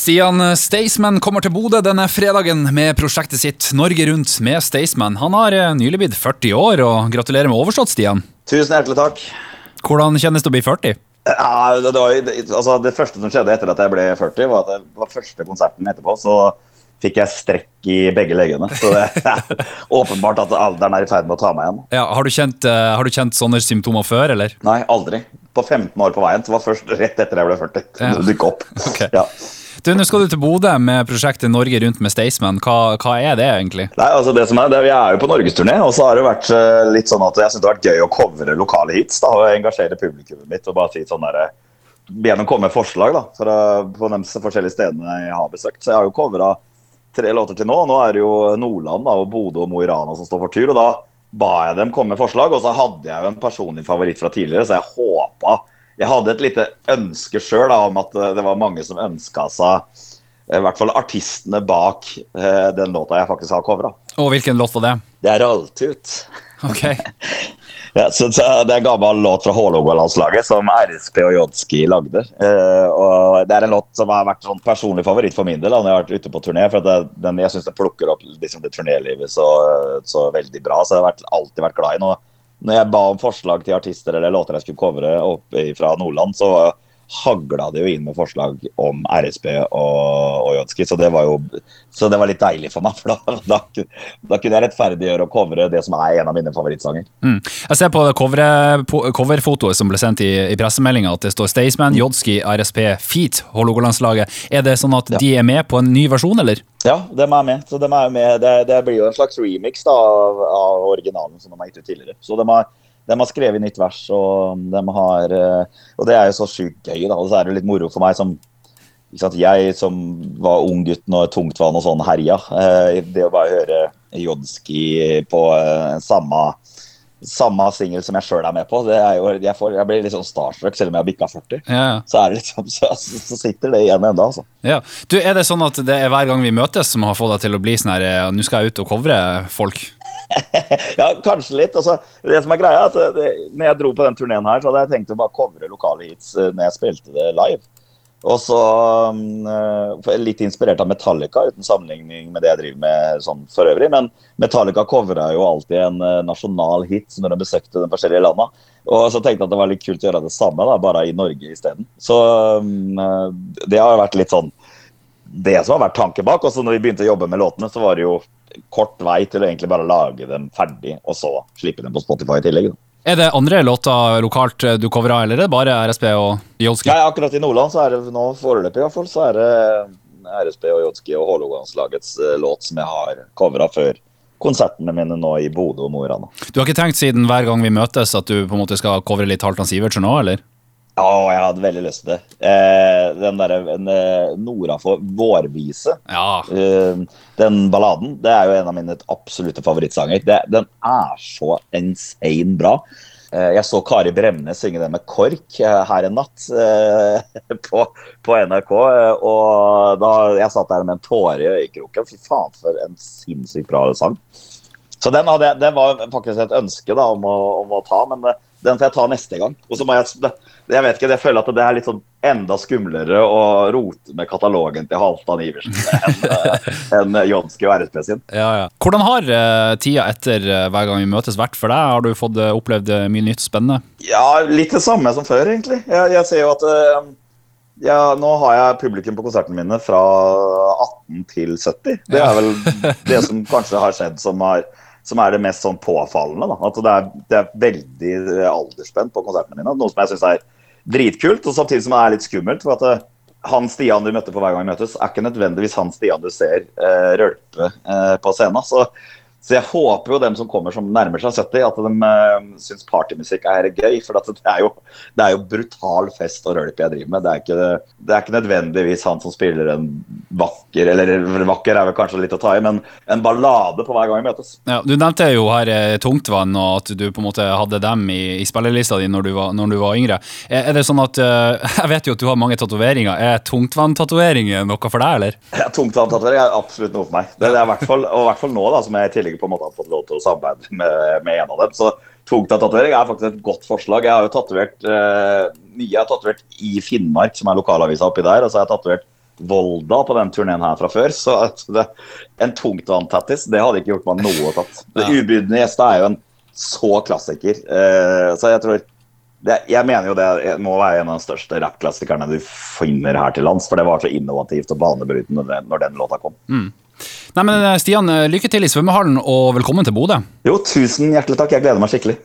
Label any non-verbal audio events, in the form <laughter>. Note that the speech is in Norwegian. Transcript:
Stian Staysman kommer til Bodø denne fredagen med prosjektet sitt Norge Rundt med Staysman. Han har eh, nylig blitt 40 år, og gratulerer med overstått, Stian. Tusen hjertelig takk. Hvordan kjennes det å bli 40? Ja, det, det, var, det, altså, det første som skjedde etter at jeg ble 40, var at det var første konserten etterpå. Så fikk jeg strekk i begge leggene. Så det er <laughs> åpenbart at alderen er i ferd med å ta meg igjen. Ja, har, du kjent, uh, har du kjent sånne symptomer før, eller? Nei, aldri. På 15 år på veien. Så var først rett etter jeg ble 40. Ja. Det dukket opp. <laughs> Okay. Ja. Du, Nå skal du til Bodø med prosjektet Norge rundt med Staysman. Hva, hva, er det egentlig? Nei, altså det som er, det, Vi er jo på norgesturné, og så har det vært uh, litt sånn at jeg synes det har vært gøy å covre lokale hits. da, og Engasjere publikummet mitt og bare si sånn der, dem komme med forslag da, uh, på de forskjellige stedene jeg har besøkt. Så jeg har jo covra tre låter til nå. Nå er det jo Nordland da, og Bodø og Mo i Rana som står for tur. og da ba jeg dem komme med forslag, og så hadde jeg jo en personlig favoritt fra tidligere, så jeg håpa Jeg hadde et lite ønske sjøl om at eh, det var mange som ønska seg eh, i hvert fall artistene bak eh, den låta jeg faktisk har covra. Og hvilken låt var det? Det er Ralltut. <laughs> Ok. <laughs> Ja, så, Det er en gammel låt fra Hålogalandslaget som RSP og Jodski lagde. Og Det er en låt som har vært sånn personlig favoritt for min del når jeg har vært ute på turné. for det, den, Jeg syns den plukker opp liksom, det turnélivet så, så, veldig bra. Så jeg har alltid vært glad i den. Når jeg ba om forslag til artister eller låter jeg skulle covre opp fra Nordland, så hagla det jo inn med forslag om RSB og, og Jodski, så det var jo så det var litt deilig for meg. <laughs> for Da, da, da kunne jeg rettferdiggjøre å covre det som er en av mine favorittsanger. Mm. Jeg ser på coverfotoet cover som ble sendt i, i pressemeldinga at det står Staysman, Jodski, RSP, Feet, Hålogalandslaget. Er det sånn at ja. de er med på en ny versjon, eller? Ja, de er med. Så de er med. Det, det blir jo en slags remix da, av, av originalen som de har gitt ut tidligere. Så de har de har skrevet nytt vers, og de har eh, Og det er jo så sjukt gøy, da. Og så er det litt moro for meg som Jeg som var ung gutt når tungtvann og sånn herja. Eh, det å bare høre Jodski på eh, samme samme singel som jeg sjøl er med på. Det er jo, jeg, får, jeg, blir litt sånn starstruck selv om jeg har bikka 40. Ja. Så, det liksom, <laughs> så, så, sitter det igjen ennå, altså. Ja. Du, Er det sånn at det er hver gang vi møtes som har fått deg til å bli sånn her Nå skal jeg ut og covre folk? <laughs> ja, kanskje litt. Altså, det som er greia, at det, når jeg dro på den turneen her, så hadde jeg tenkt å bare covre lokale hits uh, når jeg spilte det live. Og så um, Litt inspirert av Metallica, uten sammenligning med det jeg driver med sånn for øvrig. Men Metallica covra jo alltid en nasjonal hit når de besøkte de forskjellige landa. Og så tenkte jeg at det var litt kult å gjøre det samme, da, bare i Norge isteden. Så um, det har vært litt sånn det som har vært tanken bak. Og så når vi begynte å jobbe med låtene, så var det jo kort vei til å egentlig bare lage dem ferdig, og så slippe dem på Spotify i tillegg. Er det andre låter lokalt du covrer, eller er det bare RSB og Jodski? Nei, akkurat i Nordland så er det nå foreløpig i hvert fall, så er det RSB og Jodski og Hålogalandslagets eh, låt som jeg har covra før konsertene mine nå i Bodø og Mo i Rana. Du har ikke tenkt siden hver gang vi møtes at du på en måte skal covre litt Halvdan Sivertsen nå, eller? Ja, jeg hadde veldig lyst til det. Eh, den derre eh, Nora for vårvise. Ja. Eh, den balladen det er jo en av mine absolutte favorittsanger. Det, den er så insane bra. Eh, jeg så Kari Bremnes synge den med KORK eh, her en natt eh, <laughs> på, på, NRK. og da jeg satt der med en tåre i øyekroken. Fy faen, for en sinnssykt bra sang. Så den, hadde, den var faktisk et ønske da, om, å, om å ta, men den får jeg ta neste gang. Og så må jeg jeg vet ikke, jeg føler at det er litt sånn enda skumlere å rote med katalogen til Halvdan Iversen enn en Jonski og RSP sin. Ja, ja. Hvordan har uh, tida etter uh, hver gang vi møtes vært for deg? Har du fått opplevd mye nytt spennende? Ja, litt det samme som før, egentlig. Jeg, jeg ser jo at ja, nå har jeg publikum på konsertene mine fra 18 til 70. Det er vel det som kanskje har skjedd som, har, som er det mest sånn påfallende. Da. At det er, det er veldig aldersspent på konsertene mine. Noe som jeg syns er dritkult, og samtidig som det er litt skummelt. for at det, eh, han Stian du møtte på hver gang vi møtes, er ikke nødvendigvis han Stian du ser eh, rølpe eh, på scenen. Så så jeg håper jo dem som kommer som nærmer seg 70, at de uh, syns partymusikk er gøy. For det er, jo, det, er jo, brutal fest og rølp jeg driver med. Det er, ikke, det er, ikke, nødvendigvis han som spiller en vakker Eller vakker er vel kanskje litt å ta i, men en ballade på hver gang vi møtes. Ja, du nevnte jo her eh, Tungtvann, og at du på en måte hadde dem i, i spillelista di når du var, når du var yngre. Er, er, det sånn at uh, <laughs> Jeg vet jo at du har mange tatoveringer. Er Tungtvann-tatovering noe for deg, eller? Ja, Tungtvann-tatovering er absolutt noe for meg. Det, det er i hvert fall, og i hvert fall nå, da, som jeg i tillegg på en måte har fått lov til å samarbeide <laughs> med, med en av dem. Så tungtatovering er faktisk et godt forslag. Jeg har jo tatovert eh, mye. Jeg har tatovert i Finnmark, som er lokalavisa oppi der. Og så har jeg tatovert Volda på den turneen her fra før. Så det, en tungtvanntattis, det hadde ikke gjort meg noe tatt. <laughs> Ja. Ubudne gjester er jo en så klassiker. Eh, så jeg tror det, Jeg mener jo det må være en av de største rappklassikerne du finner her til lands. For det var så innovativt og banebrytende når, den- låta kom. Nei, men eh, Stian, lykke til i svømmehallen, og velkommen til Bodø. Jo, tusen hjertelig takk. Jeg gleder meg skikkelig.